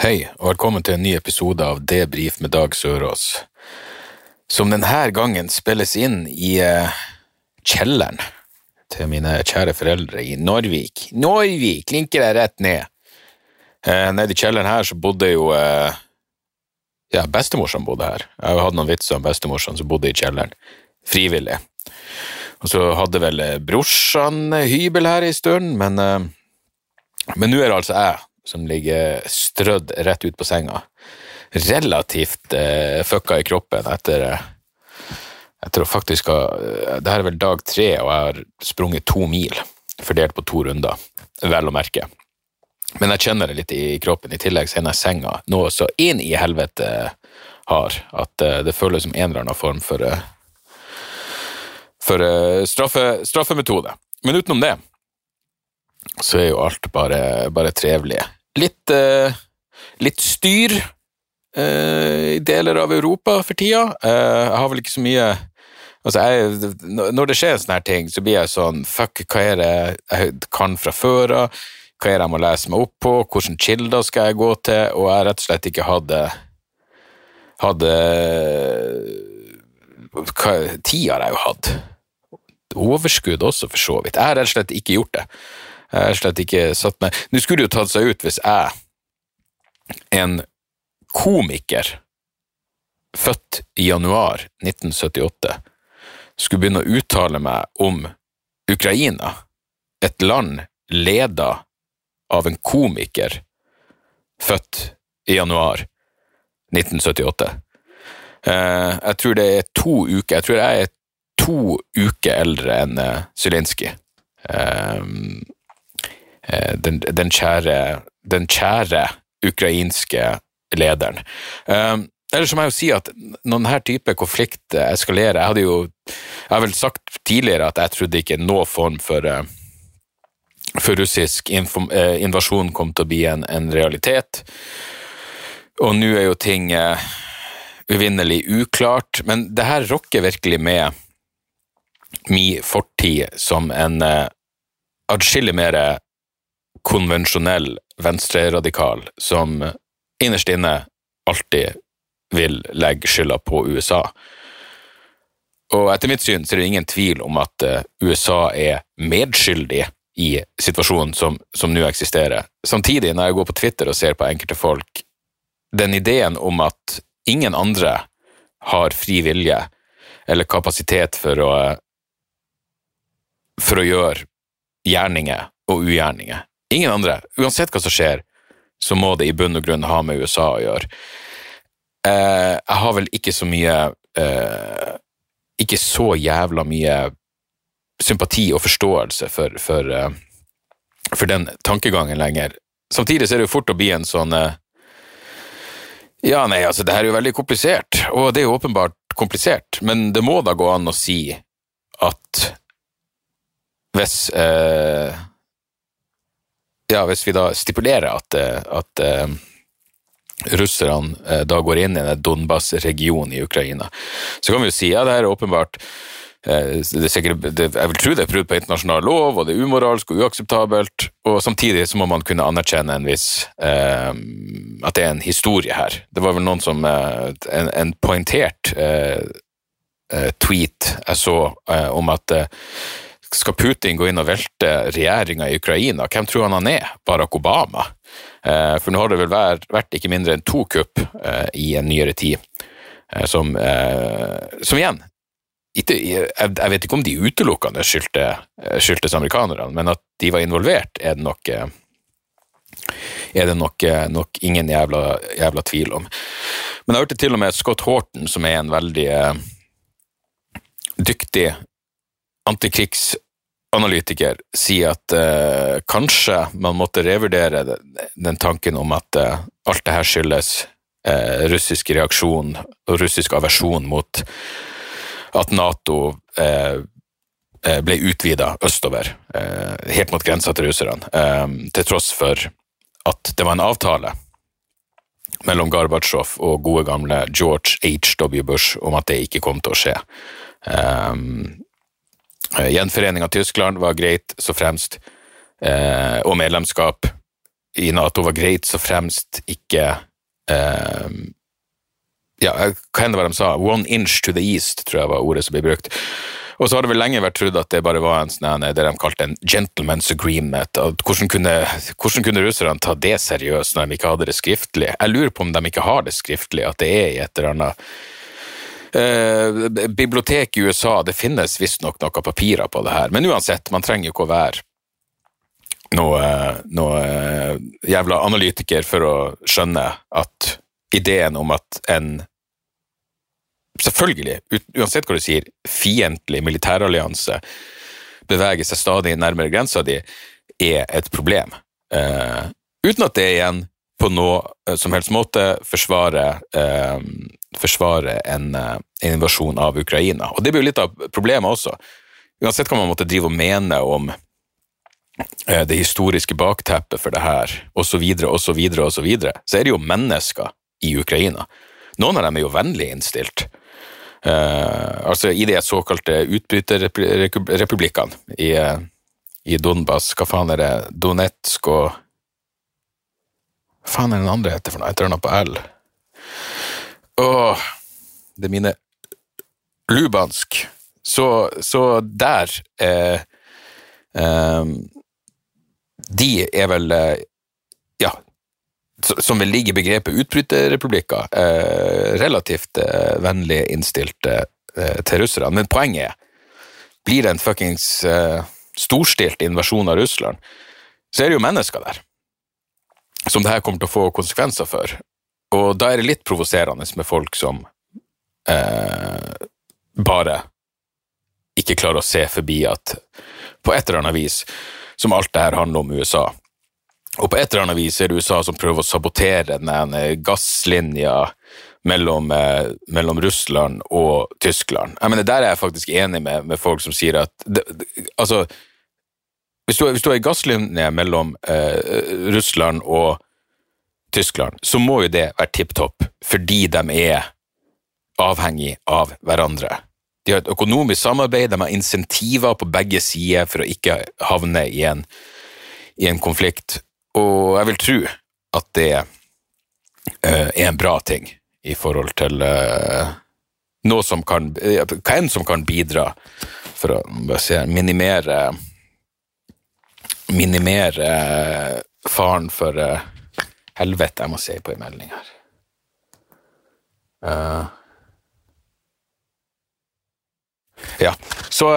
Hei, og velkommen til en ny episode av Debrif med Dag Sørås, som denne gangen spilles inn i eh, kjelleren til mine kjære foreldre i Norvik. Norvik, linker jeg rett ned. Eh, nede i kjelleren her så bodde jo eh, ja, bestemorsan bodde her. Jeg hadde noen vitser om bestemor som bodde i kjelleren, frivillig. Og så hadde vel eh, brorsan hybel her en stund, men men nå er det altså jeg som ligger strødd rett ut på senga. Relativt eh, fucka i kroppen etter eh, etter å faktisk eh, Det her er vel dag tre, og jeg har sprunget to mil, fordelt på to runder, vel å merke. Men jeg kjenner det litt i kroppen, i tillegg så er jeg senga noe så inn i helvete har, at eh, det føles som en eller annen form for, eh, for eh, straffe, straffemetode. Men utenom det så er jo alt bare, bare trevelig. Litt, eh, litt styr eh, i deler av Europa for tida. Eh, jeg har vel ikke så mye Altså, jeg, når det skjer sånne her ting, så blir jeg sånn Fuck, hva er det jeg kan fra før av? Hva er det jeg må lese meg opp på? Hvilke kilder skal jeg gå til? Og jeg rett og slett ikke hadde Hadde hva, Tid har jeg jo hatt. Overskudd også, for så vidt. Jeg har rett og slett ikke gjort det. Jeg har slett ikke satt meg Nå skulle det jo tatt seg ut hvis jeg, en komiker født i januar 1978, skulle begynne å uttale meg om Ukraina, et land leda av en komiker født i januar 1978. Eh, jeg tror det er to uker Jeg tror jeg er to uker eldre enn uh, Zelinskyj. Eh, eh, den, den, kjære, den kjære ukrainske lederen. Eller Ellers må jeg jo si at når denne type konflikt eskalerer Jeg hadde jo jeg har vel sagt tidligere at jeg trodde ikke noen form for, eh, for russisk eh, invasjon kom til å bli en, en realitet. Og nå er jo ting eh, uvinnelig uklart, men det her rokker virkelig med min fortid som en eh, adskillig mer konvensjonell venstreradikal som innerst inne alltid vil legge skylda på USA. Og etter mitt syn så er det ingen tvil om at uh, USA er medskyldig i situasjonen som, som nå eksisterer. Samtidig, når jeg går på Twitter og ser på enkelte folk, den ideen om at ingen andre har fri vilje eller kapasitet for å for å gjøre gjerninger og ugjerninger. Ingen andre. Uansett hva som skjer, så må det i bunn og grunn ha med USA å gjøre. Eh, jeg har vel ikke så mye eh, Ikke så jævla mye sympati og forståelse for, for, eh, for, den tankegangen lenger. Samtidig så er det jo fort å bli en sånn eh, Ja, nei, altså, det her er jo veldig komplisert, og det er jo åpenbart komplisert, men det må da gå an å si at hvis eh, Ja, hvis vi da stipulerer at, at russerne eh, da går inn i den Donbas-regionen i Ukraina. Så kan vi jo si ja, det her er åpenbart eh, er sikkert, Jeg vil tro det er brudd på internasjonal lov, og det er umoralsk og uakseptabelt. Og samtidig så må man kunne anerkjenne en viss eh, At det er en historie her. Det var vel noen som eh, En, en poengtert eh, eh, tweet jeg så om at skal Putin gå inn og velte regjeringa i Ukraina? Hvem tror han han er? Barack Obama? Eh, for nå har det vel vært ikke mindre enn to kupp eh, i en nyere tid, eh, som, som igjen jeg vet ikke om de utelukkende skyldtes amerikanerne, men at de var involvert, er det nok, er det nok, nok ingen jævla, jævla, tvil om. Men jeg hørte til og med Scott Horton, som er en veldig dyktig antikrigs analytiker sier at eh, kanskje man måtte revurdere den, den tanken om at eh, alt det her skyldes eh, russisk reaksjon og russisk aversjon mot at Nato eh, eh, ble utvida østover, eh, helt mot grensa til russerne, til tross for at det var en avtale mellom Gorbatsjov og gode gamle George H.W. Bush om at det ikke kom til å skje. Um, Gjenforening av Tyskland var greit så fremst, uh, og medlemskap i Nato var greit så fremst ikke uh, ja, hva enn det var de sa, one inch to the east, tror jeg var ordet som ble brukt. Og så har det vel lenge vært trodd at det bare var en sånn, det de kalte en gentleman's agreement. Hvordan kunne, hvordan kunne russerne ta det seriøst når de ikke hadde det skriftlig? Jeg lurer på om de ikke har det skriftlig, at det er i et eller annet eh, bibliotek i USA. Det finnes visstnok noen papirer på det her, men uansett, man trenger jo ikke å være noe, noe eh, jævla analytiker for å skjønne at ideen om at en selvfølgelig, uansett hva du sier, fiendtlig militærallianse beveger seg stadig nærmere grensa di, er et problem. Uh, uten at det igjen på noe eh, som helst måte forsvarer, forsvarer en, uh, en, invasjon av Ukraina. Og det blir jo litt av problemet også. Uansett hva man måtte drive og mene om det historiske bakteppet for det her, osv., osv., osv., så er det jo mennesker i Ukraina. Noen av dem er jo vennlig innstilt. Uh, altså i de såkalte utbryterrepublikkene i, i Donbas, hva faen er det, Donetsk og Hva faen er den andre heter for noe? Et eller annet på L. Åh, det mine Lubansk. Så, så der eh, eh, De er vel eh, Ja, som vil ligge i begrepet utbryterrepublikker, eh, relativt eh, vennlig innstilt eh, til russerne. Men poenget er, blir det en fuckings storstilt invasjon av Russland, så er det jo mennesker der som det her kommer til å få konsekvenser for. Og da er det litt provoserende med folk som eh, bare ikke klarer å se forbi at på et eller annet vis, som alt det her handler om USA, og på et eller annet vis er det USA som prøver å sabotere den gasslinja mellom, eh, mellom, Russland og Tyskland. Jeg mener, Der er jeg faktisk enig med, med folk som sier at det, altså, hvis du, har en gasslinje mellom eh, Russland og Tyskland, så må jo det være tipp topp, fordi de er avhengig av hverandre. De har et økonomisk samarbeid, de har insentiver på begge sider for å ikke havne i en, i en konflikt. Og jeg vil tro at det uh, er en bra ting i forhold til uh, noe som kan Hva enn som kan bidra for å se, minimere Minimere uh, faren for Helvete, jeg må se på en melding her. ja, så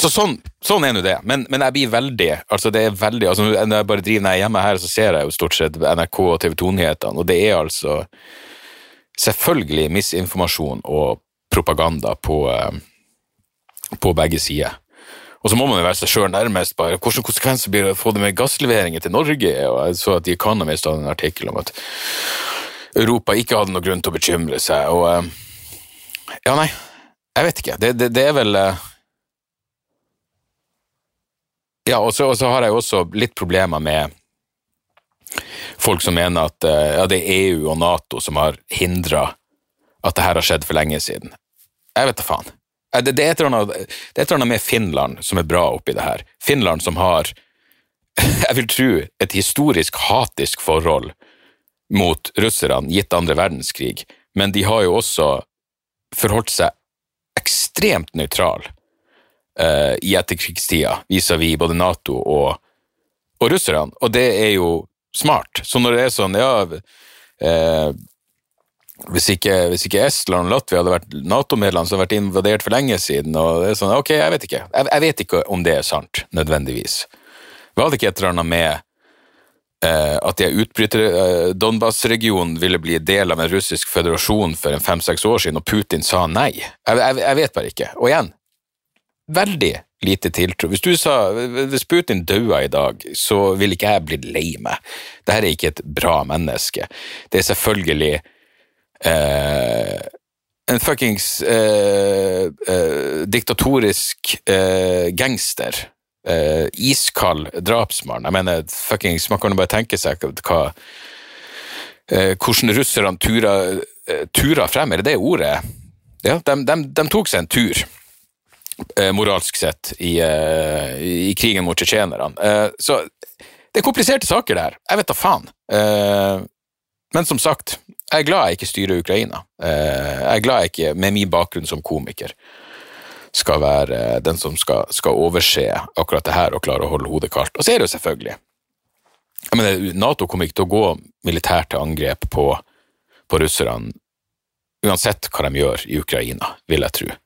så sånn, sånn er nå det, men, men, jeg blir veldig altså det er veldig, altså Når jeg bare driver hjemme her, så ser jeg jo stort sett NRK og TV 2-nyhetene, og det er altså selvfølgelig misinformasjon og propaganda på, eh, på begge sider. Og så må man jo være seg sjøl nærmest. bare, Hvilke konsekvenser blir det å få det med gassleveringer til Norge? Og jeg så at The Economist hadde en artikkel om at Europa ikke hadde noen grunn til å bekymre seg. og eh, Ja, nei, jeg vet ikke. Det, det, det er vel eh, ja, og så, og så, har jeg også litt problemer med folk som mener at eh, ja, det er EU og Nato som har hindra at det her har skjedd for lenge siden. Jeg vet da faen. Eh, det, det, er et eller annet med Finland som er bra oppi det her. Finland som har, jeg vil tro, et historisk hatisk forhold mot russerne, gitt andre verdenskrig, men de har jo også forholdt seg ekstremt nøytral uh, i etterkrigstida vis-à-vis både Nato og, og russerne, og det er jo smart. Så når det er sånn, ja uh, hvis ikke, hvis ikke, Estland og Latvia hadde vært Nato-medlem, så hadde vært invadert for lenge siden. og det er sånn, Ok, jeg vet ikke. Jeg, jeg vet ikke om det er sant, nødvendigvis. Var det ikke et eller annet med eh, at de utbrytere eh, Donbas-regionen ville bli del av en russisk føderasjon for en fem-seks år siden, og Putin sa nei? Jeg, jeg, jeg, vet bare ikke. Og igjen, veldig lite tiltro. Hvis sa hvis Putin daua i dag, så ville ikke jeg bli lei meg. Dette er ikke et bra menneske. Det er selvfølgelig eh, en fuckings eh, eh, diktatorisk eh, gangster. Eh, iskald drapsmann. Jeg mener, fuckings, man kan jo bare tenke seg hva eh, hvordan russerne turer, turer frem, er det det ordet? Ja, de, de, de tok seg en tur Eh, moralsk sett, i, eh, i krigen mot tsjetsjenerne. Eh, så det er kompliserte saker der. Jeg vet da faen. Men som sagt, jeg er glad jeg ikke styrer Ukraina. Jeg er glad jeg ikke, med min bakgrunn som komiker, skal være den som skal, skal overse akkurat det her og klare å holde hodet kaldt. Og så er det jo selvfølgelig jeg mener, Nato kommer ikke til å gå militært til angrep på, på russerne uansett hva de gjør i Ukraina, vil jeg tro.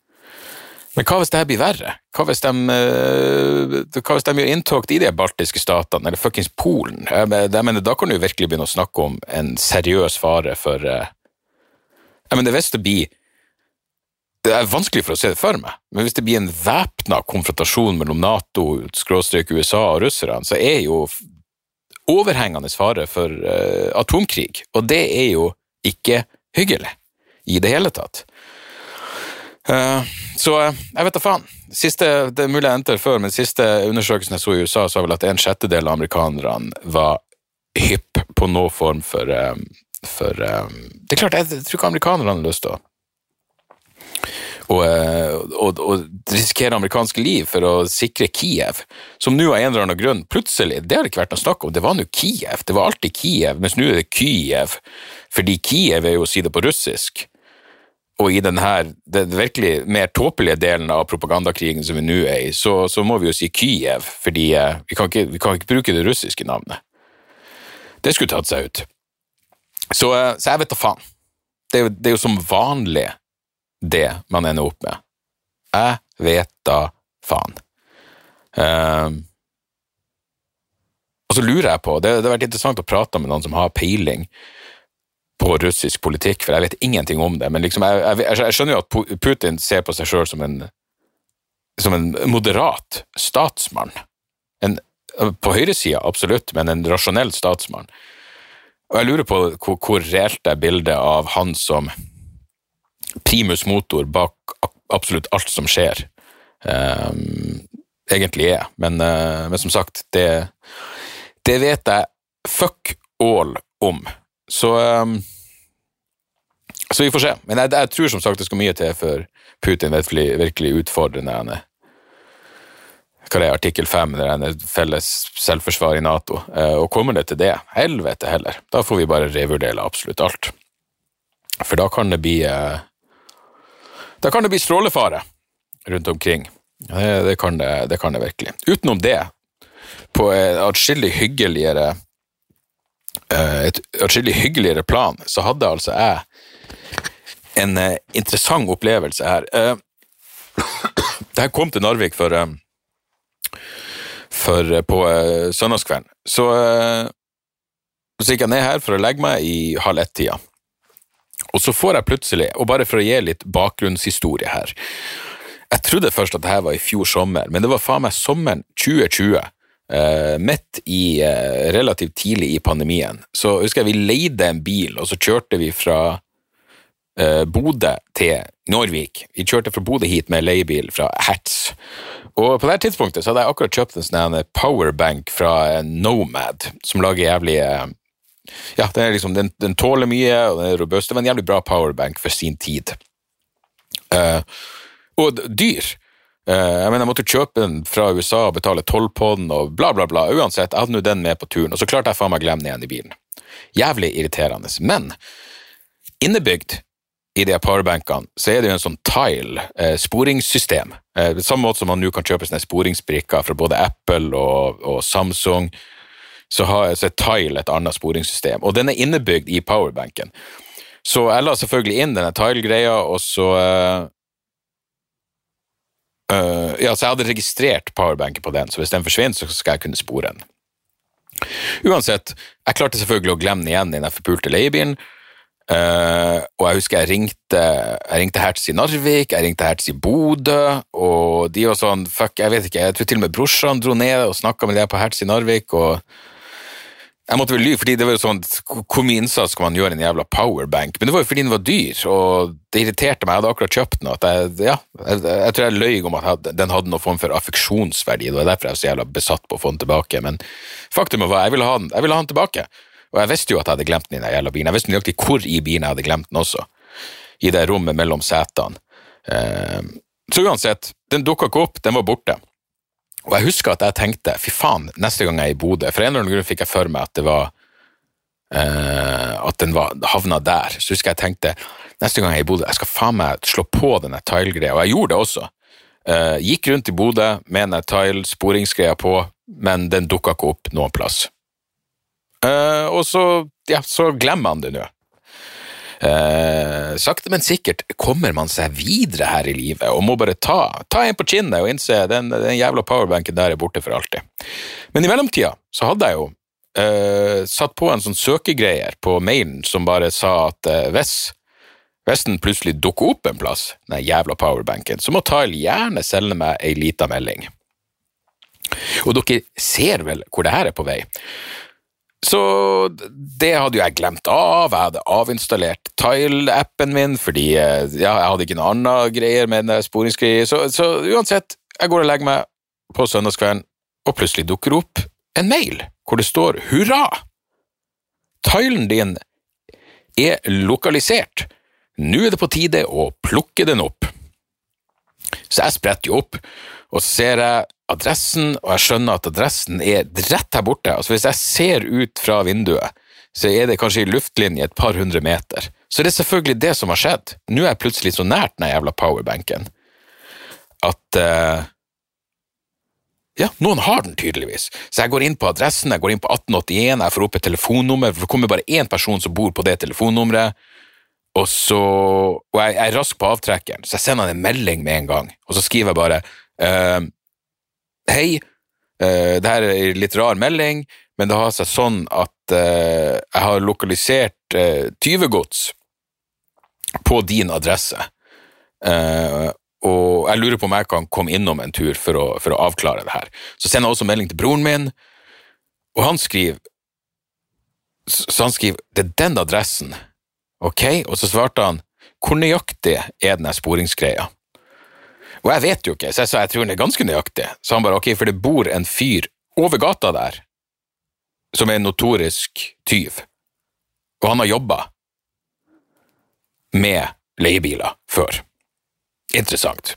Men hva hvis det her blir verre? Hva hvis de, eh, hva hvis de gjør inntog i de baltiske statene, eller fuckings Polen? Jeg mener, da kan du virkelig begynne å snakke om en seriøs fare for eh, Jeg mener, hvis det blir Det er vanskelig for å se det for meg, men hvis det blir en væpna konfrontasjon mellom Nato, skråstrek USA og russerne, så er jo overhengende fare for uh, atomkrig, og det er jo ikke hyggelig i det hele tatt. Uh, så eh, jeg vet da faen. Siste, det er mulig jeg endte før, men siste undersøkelsen jeg så i USA, sa vel at en sjettedel av amerikanerne var hypp på noen form for, eh, for Det er klart, jeg tror ikke amerikanerne har lyst til å og, risikere amerikanske liv for å sikre Kiev, som nå av en eller annen grunn plutselig Det har det ikke vært noe snakk om, det var nå Kiev, det var alltid Kiev, mens nå er det Kyiv, fordi Kiev er jo å si det på russisk og i denne den virkelig mer tåpelige delen av propagandakrigen som vi nå er i, så, så, må vi jo si Kyiv, fordi eh, vi kan, ikke, vi kan, ikke, bruke det russiske navnet. Det skulle tatt seg ut. Så, eh, så jeg vet da faen. Det er, jo, det er, jo, som vanlig det man ender opp med. Jeg vet da faen. Uh, og så lurer jeg på, det, det har vært interessant å prate med noen som har peiling på russisk politikk, for jeg vet ingenting om det. Men liksom, jeg, jeg, jeg skjønner jo at Putin ser på seg sjøl som, som, en moderat statsmann. En, på høyresida, absolutt, men en rasjonell statsmann. Og jeg lurer på hvor, hvor reelt er bildet av han som primus motor bak absolutt alt som skjer, um, egentlig er. Men, uh, men som sagt, det, det vet jeg fuck all om. Så um, så vi får se. Men jeg, jeg, tror som sagt det skal mye til for Putin virkelig, virkelig utfordrer denne hva det er, artikkel fem, felles selvforsvar i Nato. Eh, og kommer det til det, helvete heller, da får vi bare revurdere absolutt alt. For da kan det bli eh, Da kan det bli strålefare rundt omkring. Det, det, kan, det, det kan det virkelig. Utenom det, på atskillig hyggeligere Eh, et atskillig hyggeligere plan, så hadde altså jeg en uh, interessant opplevelse her. Da jeg kom til Narvik for, for på søndagskvelden, så, så gikk jeg ned her for å legge meg i halv ett-tida. Og så får jeg plutselig, og bare for å gi litt bakgrunnshistorie her Jeg trodde først at det her var i fjor sommer, men det var faen meg sommeren 2020 Uh, midt i uh, relativt tidlig i pandemien, så husker jeg vi leide en bil, og så kjørte vi fra uh, Bodø til Norvik. Vi kjørte fra Bodø hit med leiebil fra Hertz. Og på det tidspunktet så hadde jeg akkurat kjøpt en sånn powerbank fra Nomad, som lager jævlig Ja, liksom, den, den, tåler mye, og den er robust. Det var en jævlig bra powerbank for sin tid. og dyr. Eh, jeg mener, jeg måtte kjøpe den fra USA og betale toll på den og bla, bla, bla. Uansett, jeg hadde nå den med på turen, og så klarte jeg faen meg å glemme den igjen i bilen. Jævlig irriterende. Men innebygd i de powerbankene så er det jo en sånn tile, eh. Eh, samme måte som man nå kan kjøpe sånne sporingsbrikker fra både Apple og, og Samsung, så, har, så er tile et annet sporingssystem, og den er innebygd i powerbanken. Så jeg la selvfølgelig inn denne tile-greia, og så Uh, ja, så jeg hadde registrert powerbanken på den, så hvis den forsvinner, så skal jeg kunne spore den. Uansett, jeg klarte selvfølgelig å glemme den igjen i den forpulte leiebilen, Uh, og jeg husker jeg ringte, jeg ringte Hertz i Narvik, jeg ringte Hertz i Bodø, og de var sånn Fuck, jeg vet ikke, jeg tror til og med brorsan dro ned og snakka med de på Hertz i Narvik, og jeg måtte vel lyve, fordi det var jo sånn Hvor mye innsats skal man gjøre en jævla powerbank? Men det var jo fordi den var dyr, og det irriterte meg. Jeg hadde akkurat kjøpt den. at jeg, ja, jeg, jeg tror jeg løy om at den hadde noen form for affeksjonsverdi. Det var derfor jeg var så jævla besatt på å få den tilbake. Men faktum var jeg ville ha den, jeg ville ha den tilbake. Og jeg visste jo at jeg hadde glemt den i den jævla bilen. Jeg visste nøyaktig hvor i bilen jeg hadde glemt den også. I det rommet mellom setene. Eh, så uansett, den dukka ikke opp, den var borte. Og jeg husker at jeg tenkte fy faen, neste gang jeg er i Bodø For en eller annen grunn fikk jeg for meg at det var uh, At den var, havna der. Så husker jeg tenkte neste gang jeg er i Bodø, jeg skal faen meg slå på denne tile-greia. Og jeg gjorde det også. Uh, gikk rundt i Bodø med denne tile-sporingsgreia på, men den dukka ikke opp noen plass. Uh, og så, ja, så glemmer han det nå. Eh, sakte, men sikkert kommer man seg videre her i livet og må bare ta, ta en på kinnet og innse den, den jævla powerbanken der er borte for alltid. Men i mellomtida så hadde jeg jo eh, satt på en sånn søkegreier på mailen som bare sa at eh, hvis, hvis den plutselig dukker opp en plass, den jævla powerbanken, så må Tile gjerne selge meg ei lita melding. Og dere ser vel hvor det her er på vei. Så det hadde jo jeg glemt av. Jeg hadde avinstallert Tile-appen min fordi eh, ja, jeg hadde ikke noe annet greier med den sporingsgreier. Så, så, uansett, jeg går og legger meg på søndagskvelden, og plutselig dukker opp en mail hvor det står 'Hurra! Tilen din er lokalisert. Nå er det på tide å plukke den opp.' Så jeg spretter jo opp, og så ser jeg adressen, og jeg skjønner at adressen er rett her borte. Altså Hvis jeg ser ut fra vinduet, så er det kanskje i luftlinje et par hundre meter. Så det er selvfølgelig det som har skjedd. Nå er jeg plutselig så nært den jævla powerbanken at uh, Ja, noen har den tydeligvis. Så jeg går inn på adressen, jeg går inn på 1881, jeg får opp et telefonnummer, for det kommer bare én person som bor på det telefonnummeret. Og så Og jeg, jeg er rask på avtrekkeren, så jeg sender han en melding med en gang, og så skriver jeg bare uh, Hei, uh, det her er en litt rar melding, men det har seg sånn at uh, jeg har lokalisert uh, tyvegods på din adresse. Uh, og jeg lurer på om jeg kan komme innom en tur for å, for å avklare det her. Så sender jeg også melding til broren min, og han skriver Så han skriver det er den adressen, ok? Og så svarte han hvor nøyaktig er denne sporingsgreia? Og jeg vet jo ikke, så jeg sa jeg tror den er ganske nøyaktig. Så han bare ok, for det bor en fyr over gata der som er en notorisk tyv, og han har jobba med leiebiler før. Interessant.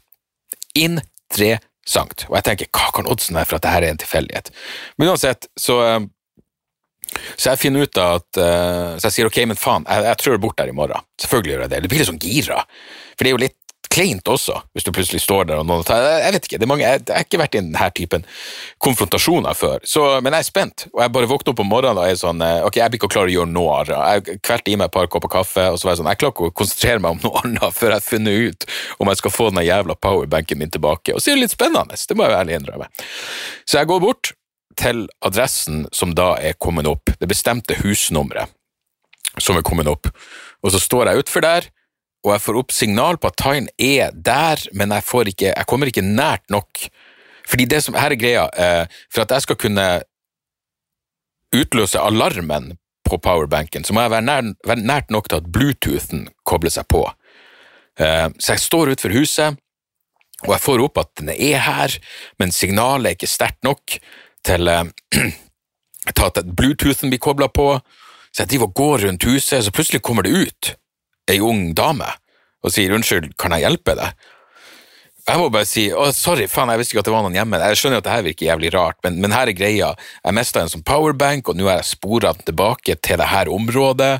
Interessant. Og jeg tenker, hva kan oddsen være for at dette er en tilfeldighet? Men uansett, så så jeg finner ut at uh, Så jeg sier ok, men faen, jeg, jeg trør bort der i morgen. Selvfølgelig gjør jeg det. Det blir litt sånn gira. For det er jo litt kleint også, hvis du plutselig står der og noen tar Jeg vet ikke, det er mange, jeg, jeg har ikke vært i denne typen konfrontasjoner før, så, men jeg er spent. Og jeg bare våkner opp om morgenen og er sånn eh, Ok, jeg blir ikke klar til å gjøre noe annet. Jeg kvelte i meg et par kopper kaffe, og så var jeg sånn Jeg klarer ikke å konsentrere meg om noe annet før jeg har funnet ut om jeg skal få den jævla powerbanken min tilbake. Og så er det litt spennende, det må jeg ærlig innrømme. Så jeg går bort til adressen som da er kommet opp, det bestemte husnummeret som er kommet opp, og så står jeg utfor der og jeg får opp signal på at Tyne er der, men jeg, ikke, jeg, kommer ikke nært nok. Fordi det som her er greia, eh, for at jeg skal kunne utløse alarmen på powerbanken, så må jeg være, nær, være nært nok til at bluetoothen kobler seg på. Eh, så jeg står utenfor huset, og jeg får opp at den er her, men signalet er ikke sterkt nok til, eh, til at bluetoothen blir kobla på. Så jeg driver og går rundt huset, så plutselig kommer det ut ei ung dame og sier unnskyld, kan jeg hjelpe deg? Jeg må bare si å, sorry, faen, jeg visste ikke at det var noen hjemme. Jeg skjønner at det her virker jævlig rart, men, men her er greia. Jeg mista en sånn powerbank, og nå har jeg spora den tilbake til det her området,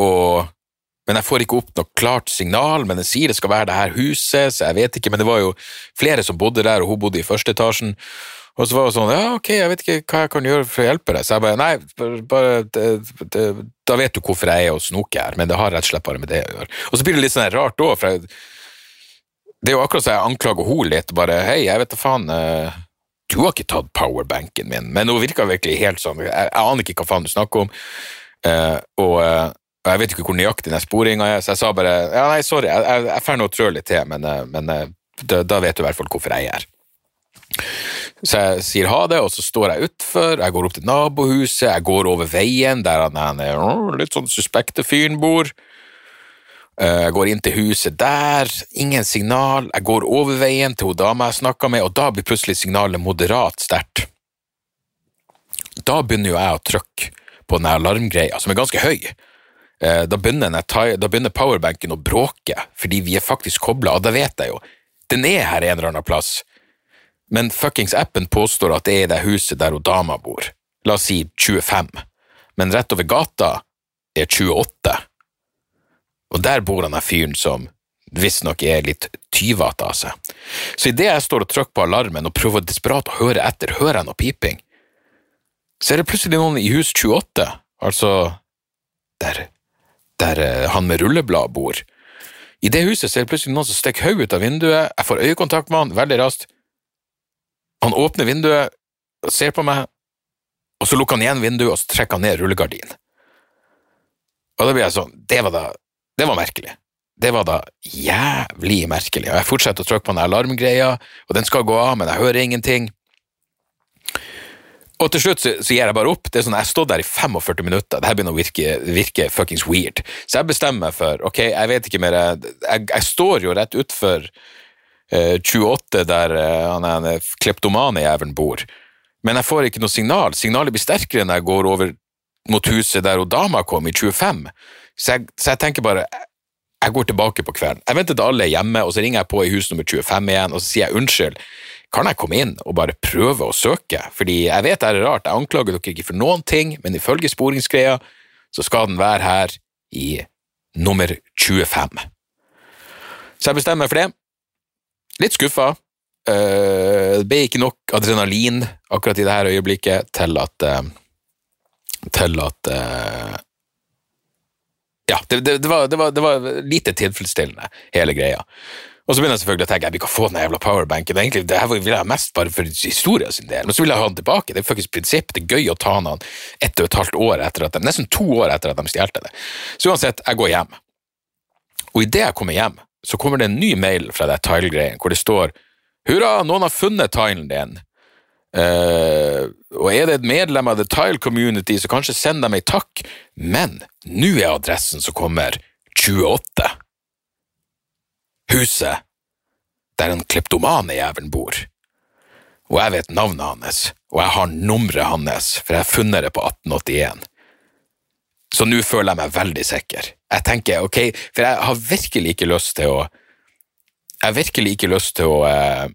og men jeg får ikke opp noe klart signal, men den sier det skal være det her huset, så jeg vet ikke, men det var jo flere som bodde der, og hun bodde i første etasjen, og så var hun sånn ja, ok, jeg vet ikke hva jeg kan gjøre for å hjelpe deg. Så jeg bare nei, bare, det, det, da vet du hvorfor jeg er og snoker her, men det har rett og slett bare med det å gjøre. Og så blir det litt sånn rart òg, for jeg, det er jo akkurat så jeg anklager henne litt, bare hei, jeg vet da faen. Uh, du har ikke tatt powerbanken min, men hun virka virkelig helt sånn, jeg, jeg, aner ikke hva faen du snakker om. Uh, og uh, Og jeg vet ikke hvor nøyaktig den sporinga er, så jeg sa bare ja, nei, sorry, jeg, får nå trø litt til, men, eh, men eh, da, da vet du i hvert fall hvorfor jeg er her. Så jeg sier ha det, og så står jeg utfor, jeg går opp til nabohuset, jeg går over veien der han, er litt sånn suspekte fyren bor. Eh, Jeg går inn til huset der, ingen signal. Jeg går over veien til hun dama jeg snakka med, og da blir plutselig signalet moderat sterkt. Da begynner jo jeg å trykke på den alarmgreia, som er ganske høy. Eh, Da begynner, da begynner powerbanken å bråke, fordi vi er faktisk kobla, og da vet jeg jo. Den er her en eller annen plass, men fuckings appen påstår at det er i det huset der hun dama bor. La oss si 25, men rett over gata er 28. Og der bor han der fyren som visstnok er litt tyvete av seg. Så idet jeg står og trykker på alarmen og prøver desperat å høre etter, hører jeg noe piping. Så er det plutselig noen i hus 28, altså der, der eh, han med rulleblad bor. I det huset ser er det plutselig noen som stikker hodet ut av vinduet, jeg får øyekontakt med han veldig raskt. Han åpner vinduet, og ser på meg, og så lukker han igjen vinduet, og så trekker han ned rullegardinen. Og da blir jeg sånn, det var da, det var merkelig. Det var da jævlig merkelig. Og jeg fortsetter å trykke på den alarmgreia, og den skal gå av, men jeg hører ingenting. Og til slutt så, så gir jeg bare opp. Det er sånn, Jeg har stått der i 45 minutter, det her begynner å virke, virke fuckings weird. Så jeg bestemmer meg for, ok, jeg vet ikke mer, jeg, jeg, står jo rett utfor 28 der eh, han er en kleptomane jævelen bor, men jeg får ikke noe signal. Signalet blir sterkere når jeg går over mot huset der dama kom i 25. Så jeg, så jeg tenker bare, jeg går tilbake på kvelden. Jeg venter til alle er hjemme, og så ringer jeg på i hus nummer 25 igjen, og så sier jeg unnskyld. Kan jeg komme inn og bare prøve å søke? Fordi jeg vet det er rart, jeg anklager dere ikke for noen ting, men ifølge sporingsgreia så skal den være her i nummer 25. Så jeg bestemmer meg for det. Litt skuffa. Eh, Det ble ikke nok adrenalin akkurat i det her øyeblikket til at eh, til at eh, Ja, det, det, det, var, var, det var lite tilfredsstillende, hele greia. Og så begynner jeg selvfølgelig å tenke jeg vil ikke få den jævla powerbanken. Egentlig, det her vil jeg mest bare for historien sin del, men så vil jeg ha den tilbake. Det er faktisk prinsipp. Det er gøy å ta den ett og et halvt år etter at de, nesten to år etter at de stjal det. Så uansett, jeg går hjem. Og idet jeg kommer hjem, så kommer det en ny mail fra det tile-greien, hvor det står Hurra, noen har funnet tilen din. Uh, og er det et medlem av The Tile Community, så kanskje send dem ei takk, men nå er adressen som kommer 28. Huset der den kleptomane jævelen bor. Og jeg vet navnet hans, og jeg har nummeret hans, for jeg har funnet det på 1881. Så nå føler jeg meg veldig sikker. Jeg tenker, ok, for jeg har virkelig ikke lyst til å Jeg har virkelig ikke lyst til å eh,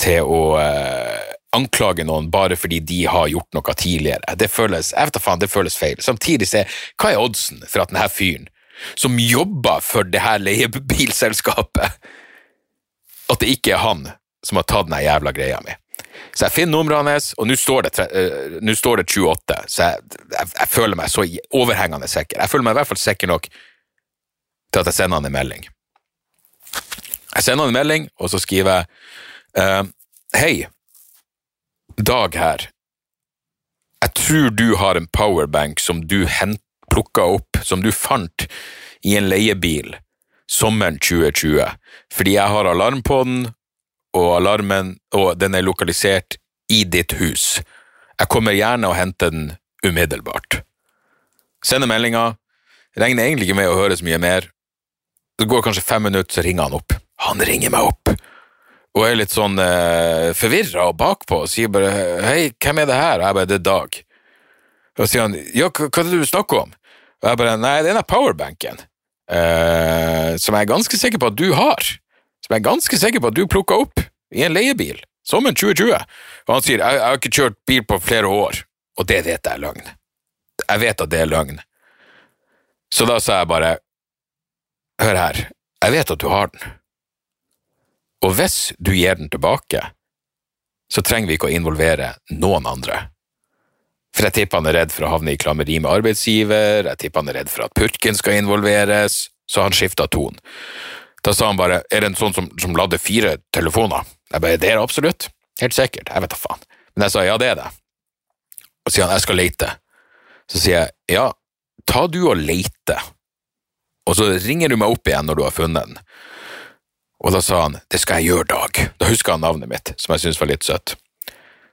til å eh, anklage noen bare fordi de har gjort noe tidligere. Det føles jeg vet da faen, det føles feil. Samtidig se, hva er oddsen for at denne fyren, som jobber for det her leiebilselskapet, at det ikke er han som har tatt denne jævla greia mi. Så jeg finner numrene hans, og nå står, nå står det 28, så jeg, jeg, jeg føler meg så overhengende sikker. Jeg føler meg i hvert fall sikker nok til at jeg sender han en melding. Jeg sender han en melding, og så skriver jeg uh, Hei, Dag her. Jeg tror du har en powerbank som du plukka opp, som du fant i en leiebil sommeren 2020, fordi jeg har alarm på den, og alarmen, og den er lokalisert i ditt hus. Jeg kommer gjerne og henter den umiddelbart. Sender meldinga. Regner egentlig ikke med å høre så mye mer. Det går kanskje fem minutter, så ringer han opp. Han ringer meg opp. Og er litt sånn eh, forvirra og bakpå og sier bare 'hei, hvem er det her?' Og jeg bare 'det er Dag'. Og så sier han 'ja, hva, er det du snakker om?' Og jeg bare 'nei, det er den powerbanken', eh, som jeg er ganske sikker på at du har. Som jeg er ganske sikker på at du plukka opp i en leiebil, sommeren 2020. Og han sier 'jeg, jeg har ikke kjørt bil på flere år', og det vet jeg er løgn. Jeg vet at det er løgn. Så da sa jeg bare 'hør her, jeg vet at du har den'. Og hvis du gir den tilbake, så trenger vi ikke å involvere noen andre. For jeg tipper han er redd for å havne i klammeri med arbeidsgiver, jeg tipper han er redd for at purken skal involveres, så han skifta ton. Da sa han bare, er det en sånn som, som lader fire telefoner? Jeg bare, det er det absolutt. Helt sikkert, jeg vet da faen. Men jeg sa, ja, det er det. Og sier han, jeg skal lete. Så sier jeg, ja, ta du og leite, og så ringer du meg opp igjen når du har funnet den. Og da sa han, det skal jeg gjøre, Dag. Da huska han navnet mitt, som jeg syntes var litt søtt.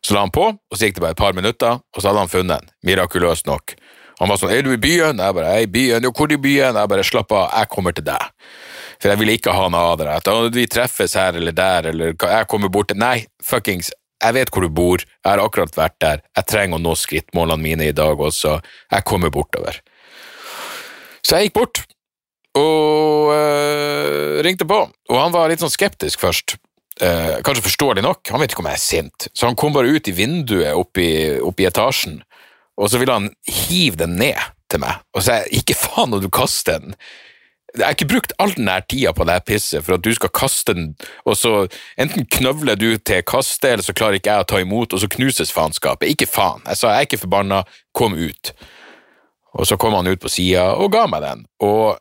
Så la han på, og så gikk det bare et par minutter, og så hadde han funnet den, mirakuløst nok. Han var sånn, er du i byen? Jeg bare, jeg er i byen. Jo, hvor i byen? Jeg bare, slapp av, jeg kommer til deg. For jeg ville ikke ha noe av det. At vi treffes her eller der, eller jeg kommer bort Nei, fuckings, jeg vet hvor du bor, jeg har akkurat vært der, jeg trenger å nå skrittmålene mine i dag også, jeg kommer bortover. Så jeg gikk bort, og øh, ringte på, og han var litt sånn skeptisk først. Eh, kanskje forståelig nok, han vet ikke om jeg er sint, så han kom bare ut i vinduet oppe i, etasjen, og så ville han hive den ned til meg, og så sa jeg, ikke faen når du kaster den. Jeg har ikke brukt all den her tida på det her pisset for at du skal kaste den, og så enten knøvler du til kaste, eller så klarer ikke jeg å ta imot, og så knuses faenskapet. Ikke faen. Jeg sa jeg er ikke forbanna, kom ut. Og så kom han ut på sida og ga meg den, og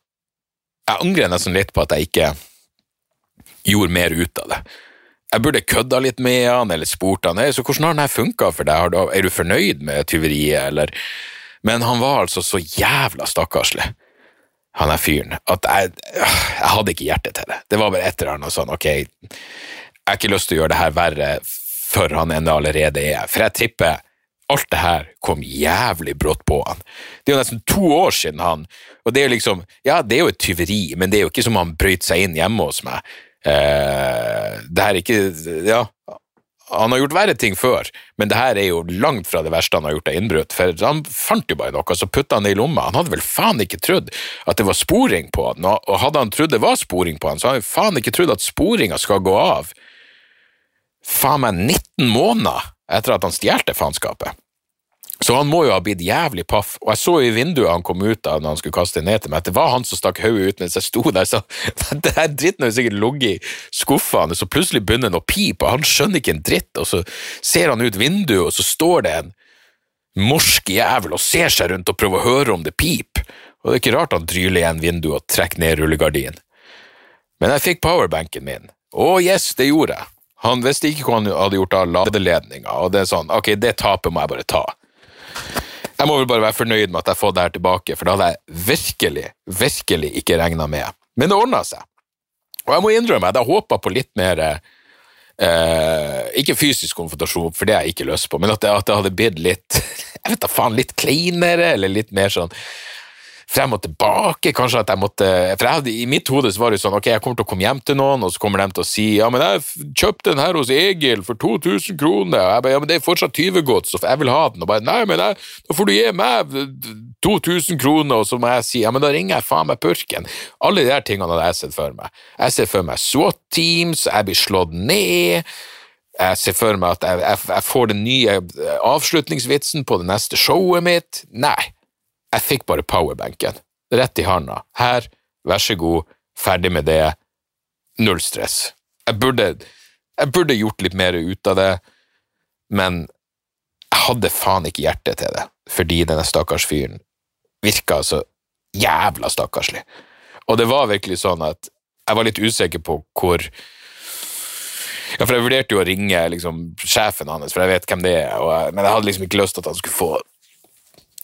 jeg angrer nesten litt på at jeg ikke gjorde mer ut av det. Jeg burde kødda litt med han, eller spurt han så hvordan har den her funka for deg, er du fornøyd med tyveriet, eller Men han var altså så jævla stakkarslig, han er fyren, at jeg, jeg hadde ikke hjerte til det. Det var bare et eller annet sånn, ok, jeg har ikke lyst til å gjøre det her verre for han enn allerede er, for jeg tipper alt det her kom jævlig brått på han. Det er jo nesten to år siden han, og det er jo liksom, ja, det er jo et tyveri, men det er jo ikke som han brøyt seg inn hjemme hos meg. Eh, det her er ikke, ja, han har gjort verre ting før, men det her er jo langt fra det verste han har gjort av innbrudd, for han fant jo bare noe, så putta han det i lomma. Han hadde vel faen ikke trodd at det var sporing på han, og hadde han trodd det var sporing på han, så hadde han faen ikke trodd at sporinga skal gå av faen meg 19 måneder etter at han stjal det faenskapet. Så han må jo ha blitt jævlig paff, og jeg så jo i vinduet han kom ut av når han skulle kaste ned til meg, at det var han som stakk hodet ut mens jeg sto der, så det her dritten har jo sikkert ligget i skuffa hans, og plutselig begynner den å pipe, og han skjønner ikke en dritt, og så ser han ut vinduet, og så står det en morsk jævel og ser seg rundt og prøver å høre om det piper, og det er ikke rart han dryler igjen vinduet og trekker ned rullegardinen. Men jeg fikk powerbanken min. Å yes, det gjorde jeg. Han visste ikke hva han hadde gjort av ladeledninga, og det er sånn, ok, det tapet må jeg bare ta. Jeg må vel bare være fornøyd med at jeg får det her tilbake, for det hadde jeg virkelig, virkelig ikke regna med. Men det ordna seg. Og jeg må innrømme, jeg hadde håpa på litt mer eh, Ikke fysisk konfrontasjon, for det har jeg ikke lyst på, men at det, at det hadde blitt litt Jeg vet da faen, litt kleinere, eller litt mer sånn frem og tilbake, kanskje at jeg måtte For jeg hadde, i mitt hode så var det sånn, ok, jeg kommer til å komme hjem til noen, og så kommer de til å si ja, men jeg kjøpte den her hos Egil for 2000 kroner, og jeg bare, ja, men det er fortsatt 20-gods, så jeg vil ha den, og bare, nei, men jeg, da får du gi meg 2000 kroner, og så må jeg si, ja, men da ringer jeg faen meg purken. Alle de der tingene hadde jeg sett for meg. Jeg ser for meg SWAT-teams, jeg blir slått ned, jeg ser for meg at jeg, jeg, jeg får den nye avslutningsvitsen på det neste showet mitt. Nei, jeg fikk bare powerbanken. Rett i handa. Her, vær så god, ferdig med det. Null stress. Jeg burde, jeg burde gjort litt mer ut av det, men jeg hadde faen ikke hjerte til det, fordi denne stakkars fyren virka så jævla stakkarslig. Og det var virkelig sånn at jeg var litt usikker på hvor ja, for Jeg vurderte jo å ringe liksom, sjefen hans, for jeg vet hvem det er, jeg, men jeg hadde liksom ikke lyst til at han skulle få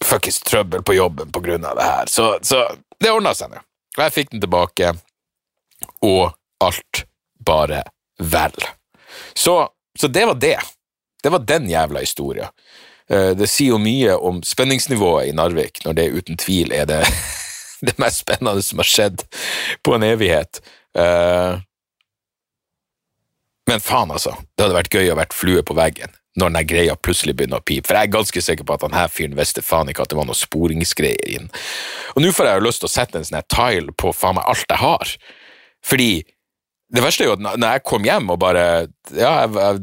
fuckings trøbbel på jobben på grunn av det her. Så, så det ordna seg nå. Og jeg fikk den tilbake, og alt bare vel. Så, så det var det. Det var den jævla historia. Eh, Det sier jo mye om spenningsnivået i Narvik, når det uten tvil er det, det mest spennende som har skjedd på en evighet. Eh, Men faen, altså. Det hadde vært gøy å vært flue på veggen når den greia plutselig begynner å pipe, for jeg er ganske sikker på at her fyren visste faen ikke at det var noe sporingsgreier inn. Og nå får jeg jo lyst til å sette en sånn tile på faen meg alt jeg har, fordi det verste er jo at når jeg kom hjem og bare Ja, jeg, jeg,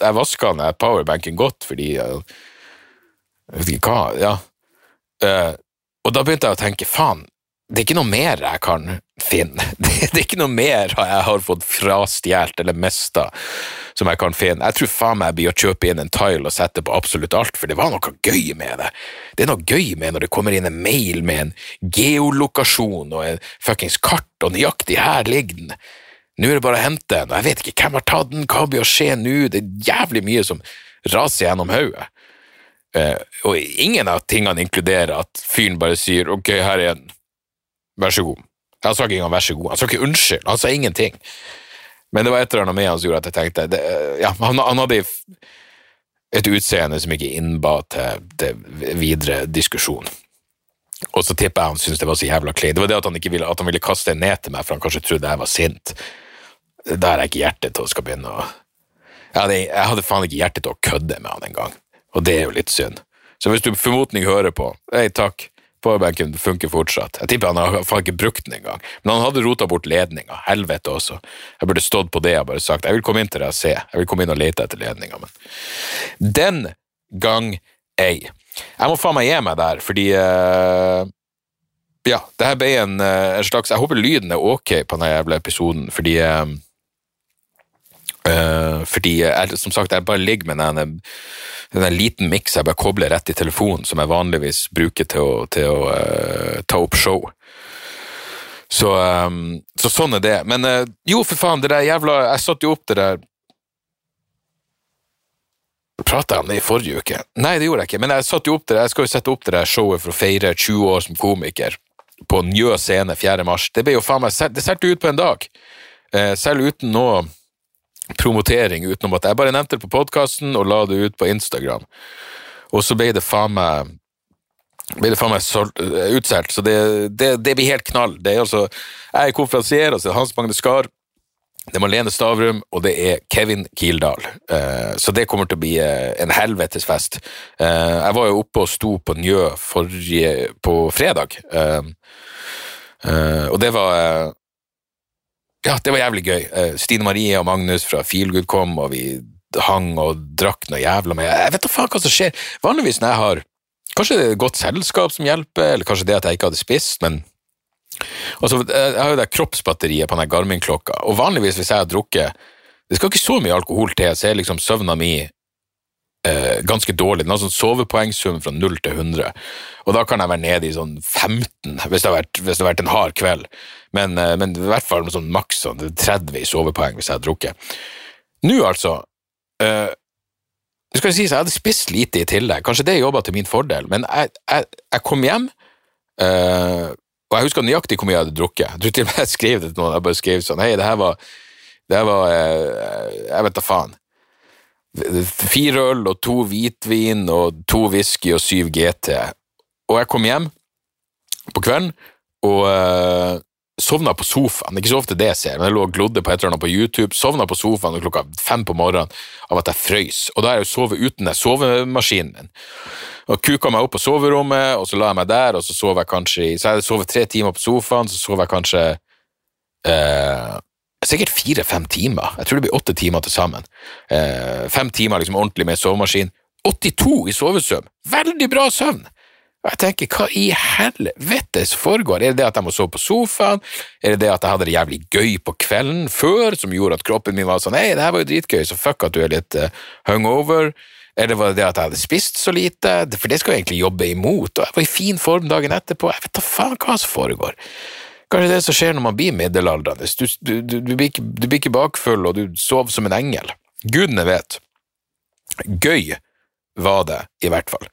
jeg vaska den powerbanken godt fordi jeg, jeg vet ikke hva, ja. Uh, og da begynte jeg å tenke, faen, det er ikke noe mer jeg kan finne. Det, er ikke noe mer jeg har fått frastjålet eller mista som jeg kan finne. Jeg tror faen meg jeg blir å kjøpe inn en tile og sette på absolutt alt, for det var noe gøy med det. Det er noe gøy med når det kommer inn en mail med en geolokasjon og en fuckings kart, og nøyaktig her ligger den. Nå er det bare å hente den, og jeg vet ikke hvem har tatt den, hva blir å skje nå, det er jævlig mye som raser gjennom hodet. Eh, og ingen av tingene inkluderer at fyren bare sier ok, her er en, vær så god. Han sa ikke engang vær så god, han sa ikke unnskyld, han sa ingenting. Men det var et eller annet med han som gjorde at jeg tenkte det, ja, han, han hadde et utseende som ikke innba til, til videre diskusjon. Og så tipper jeg han syntes det var så jævla kleint. Det var det at han ville, at han ville kaste en ned til meg, for han kanskje trodde jeg var sint. Da har jeg ikke hjerte til å skal begynne å jeg hadde, jeg hadde faen ikke hjerte til å kødde med han engang, og det er jo litt synd. Så hvis du formodning hører på, hei, takk, powerbanken funker fortsatt. Jeg tipper han har faen ikke brukt den engang, men han hadde rota bort ledninga, helvete også. Jeg burde stått på det og bare sagt jeg vil komme inn til deg og se, jeg vil komme inn og lete etter ledninga, men den gang ei. Jeg må faen meg gi meg der, fordi uh, Ja, det her ble en, uh, en, slags Jeg håper lyden er ok på denne jævla episoden, fordi uh, fordi jeg, som sagt, jeg bare ligger med den, den liten miks jeg bare kobler rett i telefonen, som jeg vanligvis bruker til å, til å ta opp show. Så, um, så, sånn er det. Men jo, for faen, det der jævla Jeg satte jo opp det der Prata jeg om det i forrige uke? Nei, det gjorde jeg ikke. Men jeg, satte jo opp det, der, jeg skal jo sette opp det der showet for å feire 20 år som komiker på Njø scene 4. mars. Det ble jo faen meg Det solgte ut på en dag. Uh, selv uten noe promotering, utenom at jeg bare nevnte det på podkasten og la det ut på Instagram. Og så ble det faen meg ble det faen meg eh, utsolgt, så det, det, det, blir helt knall. Det er altså, Jeg er konferansier, altså Hans Magne Skar, det er Malene Stavrum, og det er Kevin Kildahl. Uh, så det kommer til å bli uh, en helvetes fest. Uh, jeg var jo oppe og sto på Njø forrige, på fredag, og det var Ja, det var jævlig gøy. Stine Marie og Magnus fra Feelgood kom, og vi hang og drakk noe jævla med Jeg vet da faen hva som skjer. Vanligvis når jeg har Kanskje det er godt selskap som hjelper, eller kanskje det at jeg ikke hadde spist, men Altså, jeg har jo det kroppsbatteriet på den Garmin-klokka, og vanligvis hvis jeg har drukket Det skal ikke så mye alkohol til, så er liksom søvna mi eh, ganske dårlig. Den har sånn sovepoengsum fra 0 til 100, og da kan jeg være nede i sånn 15 hvis det har vært, det har vært en hard kveld, men, eh, men, i hvert fall sånn maks sånn 30 i sovepoeng hvis jeg har drukket. Nå, altså eh, det skal sies, Jeg hadde spist lite i tillegg, kanskje det jobba til min fordel, men jeg, jeg, jeg kom hjem. Uh, og jeg husker nøyaktig hvor mye jeg hadde drukket. Jeg tror til og med jeg skrev det til noen. Jeg bare skrev sånn Hei, det her var, det her var eh, Jeg vet da faen. Fire øl og to hvitvin og to whisky og syv GT. Og jeg kom hjem på kvelden og uh, sovna på sofaen. Ikke så ofte det jeg ser, men jeg lå og glodde på et eller annet på YouTube. Sovna på sofaen klokka fem på morgenen av at jeg frøys. Og da har jeg jo sovet uten den sovemaskinen min og kuka meg opp på soverommet, og så la jeg meg der, og så sov jeg kanskje i Så jeg hadde tre timer på sofaen, så sov jeg kanskje eh, Sikkert fire-fem timer. Jeg tror det blir åtte timer til sammen. Eh, fem timer liksom ordentlig med sovemaskin. 82 i sovesøvn! Veldig bra søvn! Og jeg tenker, hva i helvete foregår? Er det det at jeg må sove på sofaen? Er det det at jeg hadde det jævlig gøy på kvelden før, som gjorde at kroppen min var sånn hei, det her var jo dritgøy, så fuck at du er litt uh, hungover? Eller var det det at jeg hadde spist så lite? For det skal jeg egentlig jobbe imot, og jeg var i fin form dagen etterpå. Jeg vet da faen hva som foregår. Kanskje det som skjer når man blir middelaldrende. Du, du, du, du, blir ikke, du blir ikke bakfull, og du sover som en engel. Gudene vet. Gøy var det, i hvert fall.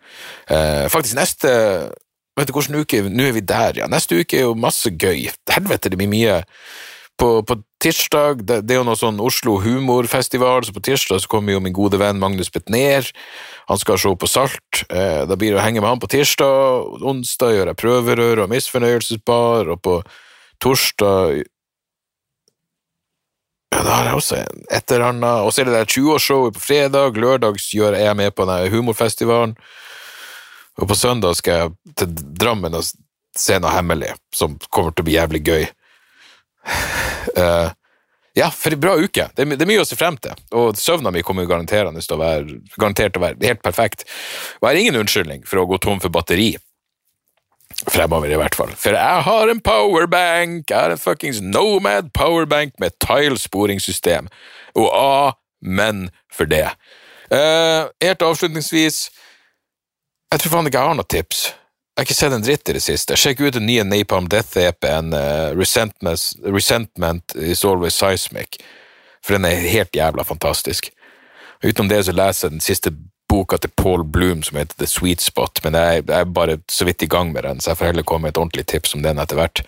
Eh, faktisk neste Vet du hvilken uke Nå er vi der, ja. Neste uke er jo masse gøy. Helvete, det blir mye på, på tirsdag det, det, er jo noe sånn Oslo humorfestival, så på tirsdag så kommer jo min gode venn Magnus Betnér. Han skal se på Salt. Eh, da blir det å henge med han på tirsdag. Onsdag gjør jeg prøverør og misfornøyelsesbar, og på torsdag ja, da har jeg også et eller annet. Og så er det der 20-årsshowet på fredag. Lørdag gjør jeg med på den humorfestivalen. Og på søndag skal jeg til Drammen og se noe hemmelig som kommer til å bli jævlig gøy. Uh, ja, for en bra uke. Det er, det er, mye å se frem til. Og søvna mi kommer garanterende til å være, garantert å være helt perfekt. Og jeg har ingen unnskyldning for å gå tom for batteri. Fremover, i hvert fall. For jeg har en powerbank! Jeg har en fuckings Nomad powerbank med tile-sporingssystem. Og amen for det. Uh, helt avslutningsvis Jeg tror faen ikke jeg har noen tips. Jeg har ikke sett en dritt i det siste. Sjekk ut den nye Napalm Death-EP-en uh, Resentment, Resentment Is Always Seismic, for den er helt jævla fantastisk. Utenom det så leser jeg den siste boka til Paul Bloom som heter The Sweet Spot, men jeg, jeg er bare så vidt i gang med den, så jeg får heller komme med et ordentlig tips om den etter hvert.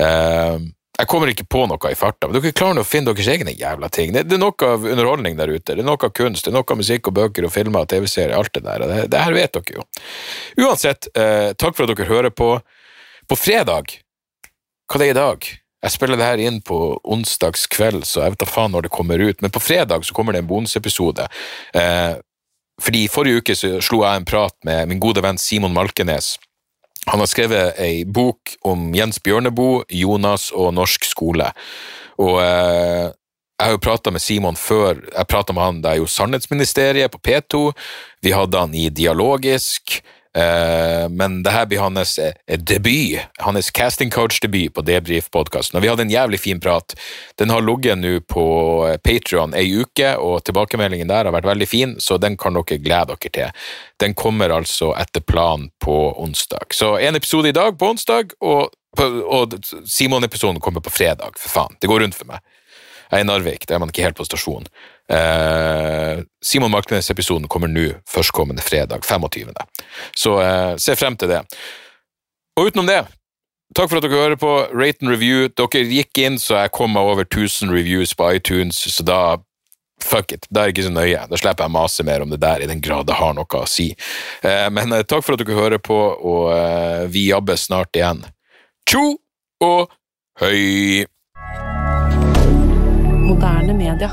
Uh, jeg kommer ikke på noe i farta, men dere klarer å finne deres egne jævla ting. Det, er noe av underholdning der ute, det er noe av kunst, det er noe av musikk og bøker og filmer og TV-serier, alt det der. Det, det, her vet dere jo. Uansett, eh, takk for at dere hører på. På fredag, hva det er i dag? Jeg spiller det her inn på onsdags kveld, så jeg vet da faen når det kommer ut, men på fredag så kommer det en bonusepisode. Eh, fordi forrige uke så slo jeg en prat med min gode venn Simon Malkenes. Han har skrevet ei bok om Jens Bjørneboe, Jonas og norsk skole. Og eh, jeg har jo prata med Simon før. Jeg prata med han da jeg gjorde Sannhetsministeriet på P2. Vi hadde han i Dialogisk. Eh, men det her blir hans eh, debut, hans casting coach-debut på Debrif-podkasten. Og vi hadde en jævlig fin prat. Den har ligget nå på eh, Patrion ei uke, og tilbakemeldingen der har vært veldig fin, så den kan dere glede dere til. Den kommer altså etter planen på onsdag. Så en episode i dag på onsdag, og, og Simon-episoden kommer på fredag. For faen, det går rundt for meg. Jeg er i Narvik, der er man ikke helt på stasjonen. Eh, Simon Marknes-episoden kommer nå førstkommende fredag, 25. Så eh, se frem til det. Og utenom det, takk for at dere hører på. Rate and review. Dere gikk inn, så jeg kom meg over 1000 reviews på iTunes, så da Fuck it, da er ikke så nøye. Da slipper jeg mase mer om det der, i den grad det har noe å si. Eh, men eh, takk for at dere hører på, og eh, vi jobber snart igjen. Tjo og høy! Moderne media.